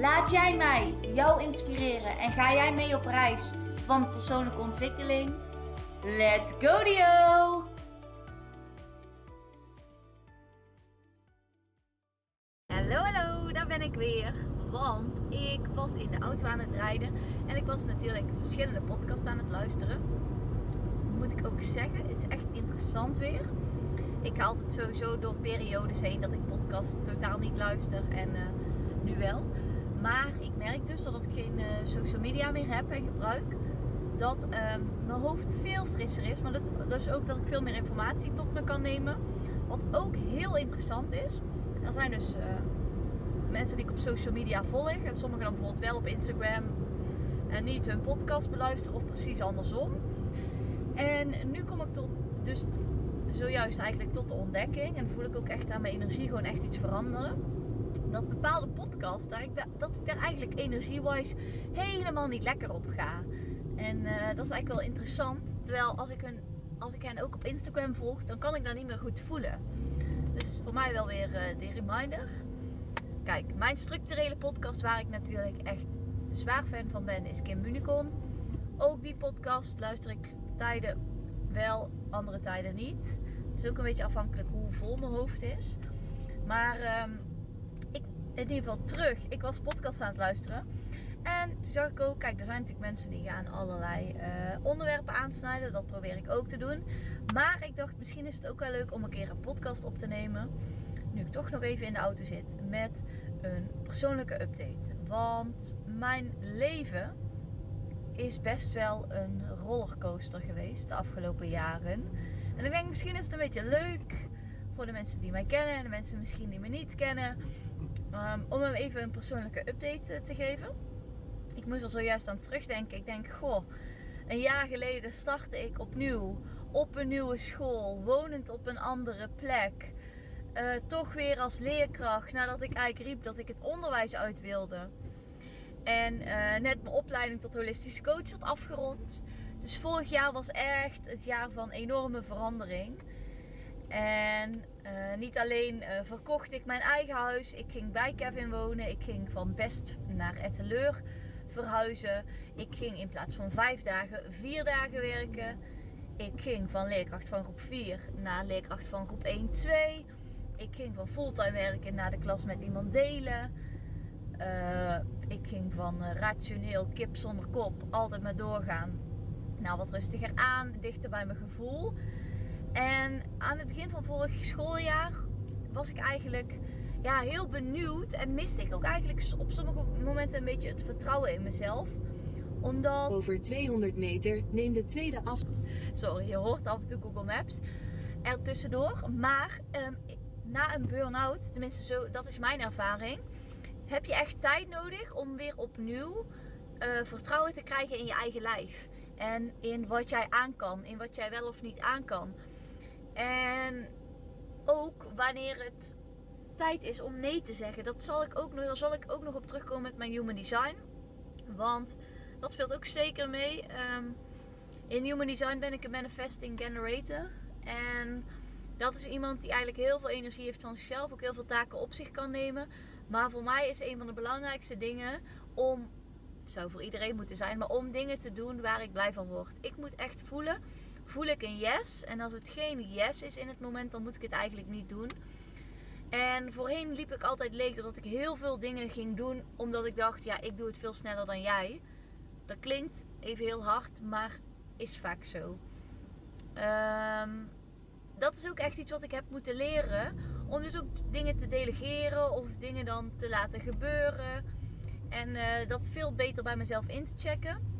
Laat jij mij jou inspireren en ga jij mee op reis van persoonlijke ontwikkeling? Let's go Dio! Hallo hallo, daar ben ik weer. Want ik was in de auto aan het rijden en ik was natuurlijk verschillende podcasts aan het luisteren. Moet ik ook zeggen, het is echt interessant weer. Ik ga altijd sowieso door periodes heen dat ik podcasts totaal niet luister en uh, nu wel. Maar ik merk dus dat ik geen uh, social media meer heb en gebruik. Dat uh, mijn hoofd veel frisser is. Maar dat, dus ook dat ik veel meer informatie tot me kan nemen. Wat ook heel interessant is. Er zijn dus uh, mensen die ik op social media volg. En sommigen dan bijvoorbeeld wel op Instagram. En niet hun podcast beluisteren of precies andersom. En nu kom ik tot, dus zojuist eigenlijk tot de ontdekking. En voel ik ook echt aan mijn energie gewoon echt iets veranderen dat bepaalde podcasts, dat ik, dat ik daar eigenlijk energie-wise helemaal niet lekker op ga. En uh, dat is eigenlijk wel interessant. Terwijl als ik, hun, als ik hen ook op Instagram volg, dan kan ik dat niet meer goed voelen. Dus voor mij wel weer uh, de reminder. Kijk, mijn structurele podcast waar ik natuurlijk echt zwaar fan van ben, is Kim Municon. Ook die podcast luister ik tijden wel, andere tijden niet. Het is ook een beetje afhankelijk hoe vol mijn hoofd is. Maar um, in ieder geval terug. Ik was podcast aan het luisteren. En toen zag ik ook, kijk, er zijn natuurlijk mensen die gaan allerlei uh, onderwerpen aansnijden. Dat probeer ik ook te doen. Maar ik dacht, misschien is het ook wel leuk om een keer een podcast op te nemen. Nu ik toch nog even in de auto zit met een persoonlijke update. Want mijn leven is best wel een rollercoaster geweest de afgelopen jaren. En ik denk, misschien is het een beetje leuk voor de mensen die mij kennen en de mensen misschien die me niet kennen Um, om hem even een persoonlijke update eh, te geven. Ik moest er zojuist aan terugdenken. Ik denk, goh, een jaar geleden startte ik opnieuw op een nieuwe school, wonend op een andere plek. Uh, toch weer als leerkracht, nadat ik eigenlijk riep dat ik het onderwijs uit wilde. En uh, net mijn opleiding tot holistisch coach had afgerond. Dus vorig jaar was echt het jaar van enorme verandering. En uh, niet alleen uh, verkocht ik mijn eigen huis, ik ging bij Kevin wonen. Ik ging van Best naar Etteleur verhuizen. Ik ging in plaats van vijf dagen, vier dagen werken. Ik ging van leerkracht van groep 4 naar leerkracht van groep 1, 2. Ik ging van fulltime werken naar de klas met iemand delen. Uh, ik ging van rationeel kip zonder kop, altijd maar doorgaan. Nou, wat rustiger aan, dichter bij mijn gevoel. En aan het begin van vorig schooljaar was ik eigenlijk ja, heel benieuwd. En miste ik ook eigenlijk op sommige momenten een beetje het vertrouwen in mezelf. Omdat... Over 200 meter neem de tweede af. Sorry, je hoort af en toe Google Maps er tussendoor. Maar um, na een burn-out, tenminste zo, dat is mijn ervaring, heb je echt tijd nodig om weer opnieuw uh, vertrouwen te krijgen in je eigen lijf. En in wat jij aan kan, in wat jij wel of niet aan kan. Wanneer het tijd is om nee te zeggen. Dat zal ik ook nog, daar zal ik ook nog op terugkomen met mijn human design. Want dat speelt ook zeker mee. Um, in human design ben ik een manifesting generator. En dat is iemand die eigenlijk heel veel energie heeft van zichzelf. Ook heel veel taken op zich kan nemen. Maar voor mij is een van de belangrijkste dingen om. Het zou voor iedereen moeten zijn, maar om dingen te doen waar ik blij van word. Ik moet echt voelen voel ik een yes. En als het geen yes is in het moment, dan moet ik het eigenlijk niet doen. En voorheen liep ik altijd leeg dat ik heel veel dingen ging doen, omdat ik dacht, ja, ik doe het veel sneller dan jij. Dat klinkt even heel hard, maar is vaak zo. Um, dat is ook echt iets wat ik heb moeten leren. Om dus ook dingen te delegeren of dingen dan te laten gebeuren. En uh, dat veel beter bij mezelf in te checken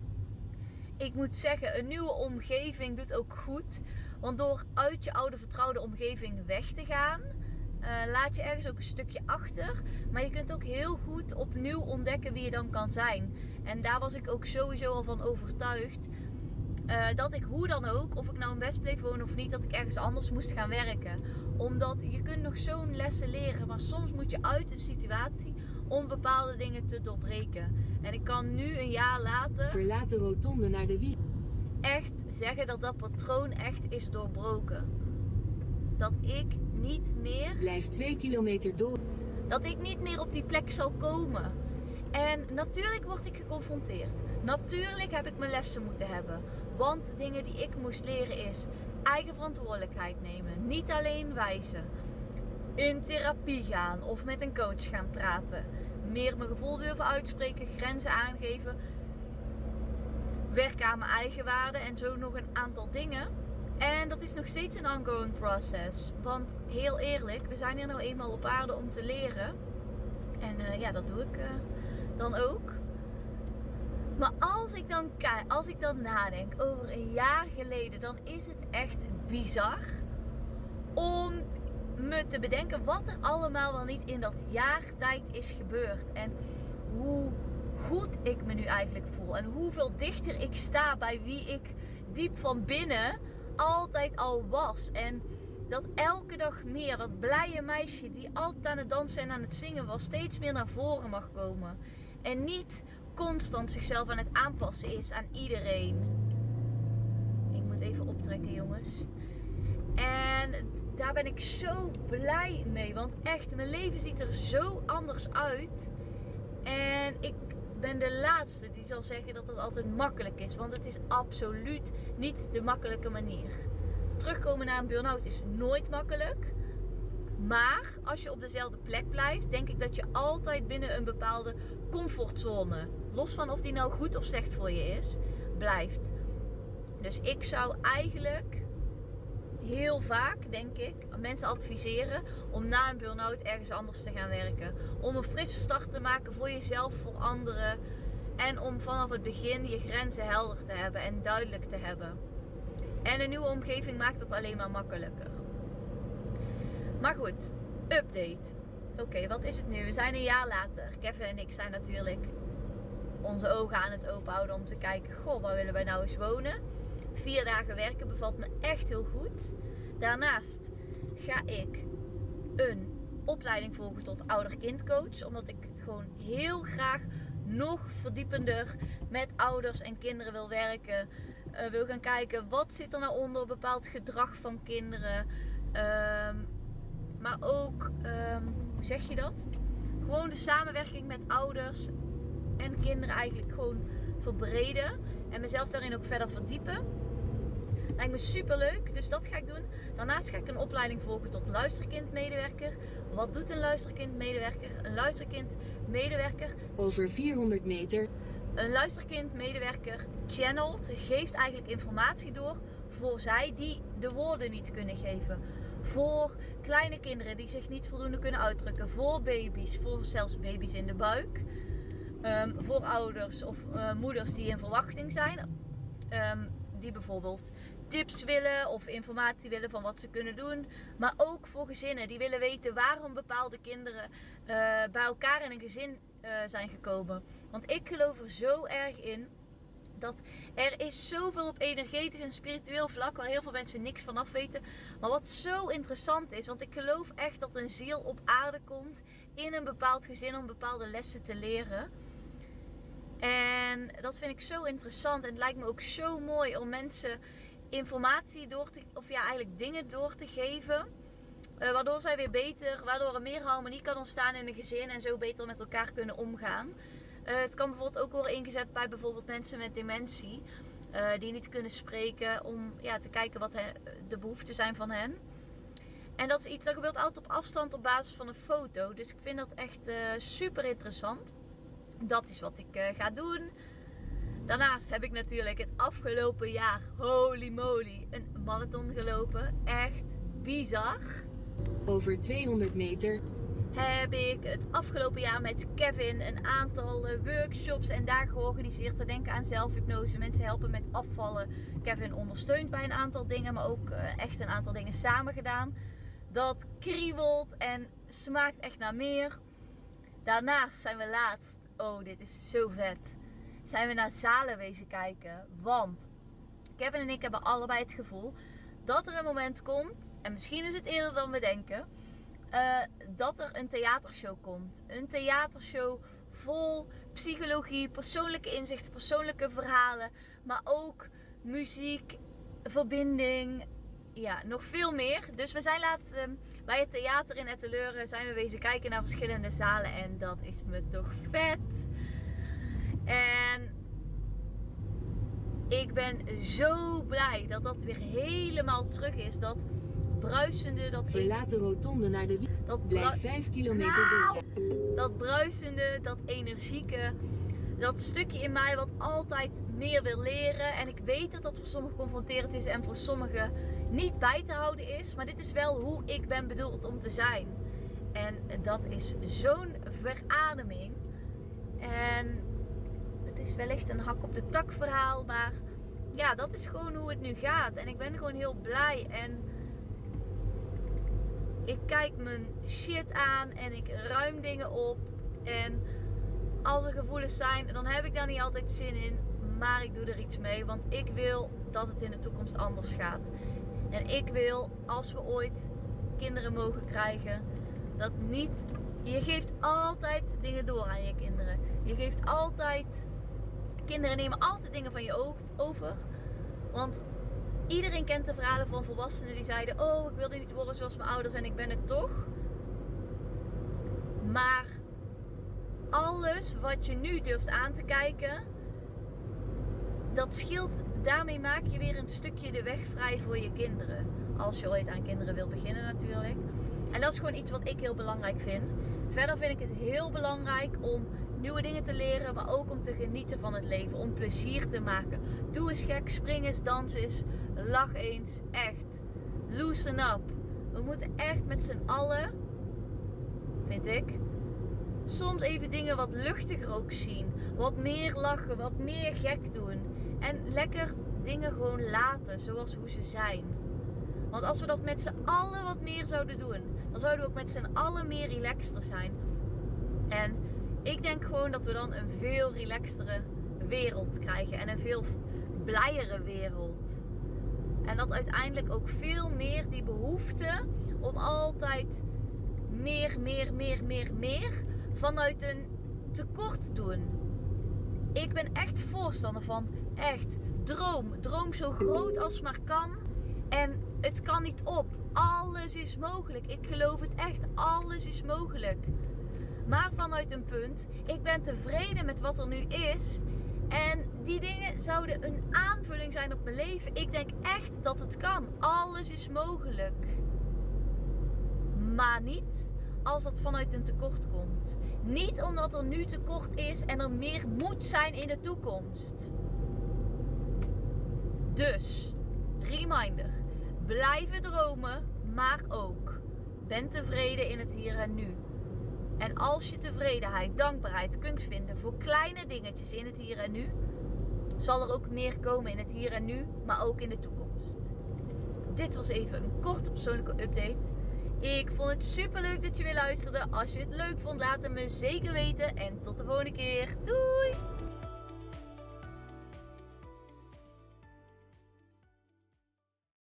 ik moet zeggen, een nieuwe omgeving doet ook goed. Want door uit je oude vertrouwde omgeving weg te gaan, eh, laat je ergens ook een stukje achter. Maar je kunt ook heel goed opnieuw ontdekken wie je dan kan zijn. En daar was ik ook sowieso al van overtuigd. eh, dat ik hoe dan ook, of ik nou in West bleef wonen of niet, dat ik ergens anders moest gaan werken. Omdat je kunt nog zo'n lessen leren. Maar soms moet je uit de situatie om bepaalde dingen te doorbreken. En ik kan nu een jaar later Verlaat de rotonde naar de wiel. echt zeggen dat dat patroon echt is doorbroken. Dat ik niet meer, Blijf 2 kilometer door. dat ik niet meer op die plek zal komen. En natuurlijk word ik geconfronteerd. Natuurlijk heb ik mijn lessen moeten hebben. Want dingen die ik moest leren is eigen verantwoordelijkheid nemen. Niet alleen wijzen. In therapie gaan of met een coach gaan praten. Meer mijn gevoel durven uitspreken, grenzen aangeven. Werken aan mijn eigen waarden en zo nog een aantal dingen. En dat is nog steeds een ongoing process. Want heel eerlijk, we zijn hier nou eenmaal op aarde om te leren. En eh, ja, dat doe ik eh, dan ook. Maar als ik dan als ik dan nadenk over een jaar geleden, dan is het echt bizar om me te bedenken wat er allemaal wel niet in dat jaar tijd is gebeurd. En hoe goed ik me nu eigenlijk voel. En hoeveel dichter ik sta bij wie ik diep van binnen altijd al was. En dat elke dag meer, dat blije meisje die altijd aan het dansen en aan het zingen was, steeds meer naar voren mag komen. En niet constant zichzelf aan het aanpassen is aan iedereen. Ik moet even optrekken, jongens. En daar ben ik zo blij mee. Want echt, mijn leven ziet er zo anders uit. En ik ben de laatste die zal zeggen dat het altijd makkelijk is. Want het is absoluut niet de makkelijke manier. Terugkomen naar een burn-out is nooit makkelijk. Maar als je op dezelfde plek blijft, denk ik dat je altijd binnen een bepaalde comfortzone, los van of die nou goed of slecht voor je is, blijft. Dus ik zou eigenlijk heel vaak, denk ik, mensen adviseren om na een burn-out ergens anders te gaan werken. Om een frisse start te maken voor jezelf, voor anderen. En om vanaf het begin je grenzen helder te hebben en duidelijk te hebben. En een nieuwe omgeving maakt het alleen maar makkelijker. Maar goed, update. Oké, wat is het nu? We zijn een jaar later. Kevin en ik zijn natuurlijk onze ogen aan het openhouden om te kijken: goh, waar willen wij nou eens wonen? Vier dagen werken bevalt me echt heel goed. Daarnaast ga ik een opleiding volgen tot ouder-kindcoach. Omdat ik gewoon heel graag nog verdiepender met ouders en kinderen wil werken. Uh, wil gaan kijken wat zit er nou onder bepaald gedrag van kinderen. Ehm, maar ook, um, hoe zeg je dat? Gewoon de samenwerking met ouders en kinderen eigenlijk gewoon verbreden. En mezelf daarin ook verder verdiepen. Lijkt me super leuk, dus dat ga ik doen. Daarnaast ga ik een opleiding volgen tot luisterkindmedewerker. Wat doet een luisterkindmedewerker? Een luisterkindmedewerker. Over 400 meter. Een luisterkindmedewerker channelt, geeft eigenlijk informatie door voor zij die de woorden niet kunnen geven. Voor kleine kinderen die zich niet voldoende kunnen uitdrukken. Voor baby's, voor zelfs baby's in de buik. Um, voor ouders of uh, moeders die in verwachting zijn. Um, die bijvoorbeeld tips willen of informatie willen van wat ze kunnen doen. Maar ook voor gezinnen die willen weten waarom bepaalde kinderen uh, bij elkaar in een gezin uh, zijn gekomen. Want ik geloof er zo erg in dat er is zoveel op energetisch en spiritueel vlak waar heel veel mensen niks vanaf weten. Maar wat zo interessant is, want ik geloof echt dat een ziel op aarde komt in een bepaald gezin om bepaalde lessen te leren. En dat vind ik zo interessant en het lijkt me ook zo mooi om mensen informatie door te, of ja, eigenlijk dingen door te geven. Uh, waardoor zij weer beter, waardoor er meer harmonie kan ontstaan in een gezin en zo beter met elkaar kunnen omgaan. Uh, het kan bijvoorbeeld ook worden ingezet bij bijvoorbeeld mensen met dementie. Uh, die niet kunnen spreken om ja, te kijken wat de behoeften zijn van hen. En dat is iets dat gebeurt altijd op afstand op basis van een foto. Dus ik vind dat echt super interessant. Dat is wat ik ga doen. Daarnaast heb ik natuurlijk het afgelopen jaar, holy moly, een marathon gelopen. Echt bizar. Over 200 meter heb ik het afgelopen jaar met Kevin een aantal workshops en dagen georganiseerd. Te denken aan zelfhypnose, mensen helpen met afvallen. Kevin ondersteunt bij een aantal dingen, maar ook echt een aantal dingen samen gedaan. Dat kriebelt en smaakt echt naar meer. Daarnaast zijn we laatst, oh dit is zo vet, zijn we naar Zalen wezen kijken. Want Kevin en ik hebben allebei het gevoel dat er een moment komt, en misschien is het eerder dan we denken, eh, dat er een theatershow komt. Een theatershow vol psychologie, persoonlijke inzichten, persoonlijke verhalen, maar ook muziek, verbinding, ja, nog veel meer. Dus we zijn laatst ehm, bij het theater in Etteleuren zijn we wezen kijken naar verschillende zalen en dat is me toch vet. En ik ben zo blij dat dat weer helemaal terug is. Dat bruisende, dat... Verlaat de rotonde naar de. Dat Blijf 5 kilometer Nou! door. dat bruisende, dat energieke, dat stukje in mij wat altijd meer wil leren. En ik weet dat dat voor sommigen confronterend is en voor sommigen niet bij te houden is. Maar dit is wel hoe ik ben bedoeld om te zijn. En dat is zo'n verademing. En is wellicht een hak op de tak verhaal, maar ja, dat is gewoon hoe het nu gaat. En ik ben gewoon heel blij. En ik kijk mijn shit aan en ik ruim dingen op. En als er gevoelens zijn, dan heb ik daar niet altijd zin in. Maar ik doe er iets mee, want ik wil dat het in de toekomst anders gaat. En ik wil, als we ooit kinderen mogen krijgen, dat niet. Je geeft altijd dingen door aan je kinderen. Je geeft altijd. Kinderen nemen altijd dingen van je over. Want iedereen kent de verhalen van volwassenen die zeiden: Oh, ik wilde niet worden zoals mijn ouders en ik ben het toch. Maar alles wat je nu durft aan te kijken, dat scheelt. Daarmee maak je weer een stukje de weg vrij voor je kinderen. Als je ooit aan kinderen wil beginnen, natuurlijk. En dat is gewoon iets wat ik heel belangrijk vind. Verder vind ik het heel belangrijk om nieuwe dingen te leren, maar ook om te genieten van het leven. Om plezier te maken. Doe eens gek, spring eens, dans eens, lach eens. Echt. Loosen up. We moeten echt met z'n allen, vind ik, soms even dingen wat luchtiger ook zien. Wat meer lachen, wat meer gek doen. En lekker dingen gewoon laten zoals hoe ze zijn. Want als we dat met z'n allen wat meer zouden doen, dan zouden we ook met z'n allen meer relaxter zijn. En ik denk gewoon dat we dan een veel relaxtere wereld krijgen en een veel blijere wereld. En dat uiteindelijk ook veel meer die behoefte om altijd meer, meer, meer, meer, meer vanuit een tekort doen. Ik ben echt voorstander van echt droom. Droom zo groot als maar kan. En het kan niet op. Alles is mogelijk. Ik geloof het echt. Alles is mogelijk. Maar vanuit een punt, ik ben tevreden met wat er nu is. En die dingen zouden een aanvulling zijn op mijn leven. Ik denk echt dat het kan. Alles is mogelijk. Maar niet als dat vanuit een tekort komt. Niet omdat er nu tekort is en er meer moet zijn in de toekomst. Dus, reminder. Blijven dromen, maar ook. Ben tevreden in het hier en nu. En als je tevredenheid, dankbaarheid kunt vinden voor kleine dingetjes in het hier en nu, zal er ook meer komen in het hier en nu, maar ook in de toekomst. Dit was even een korte persoonlijke update. Ik vond het super leuk dat je weer luisterde. Als je het leuk vond, laat het me zeker weten. En tot de volgende keer. Doei!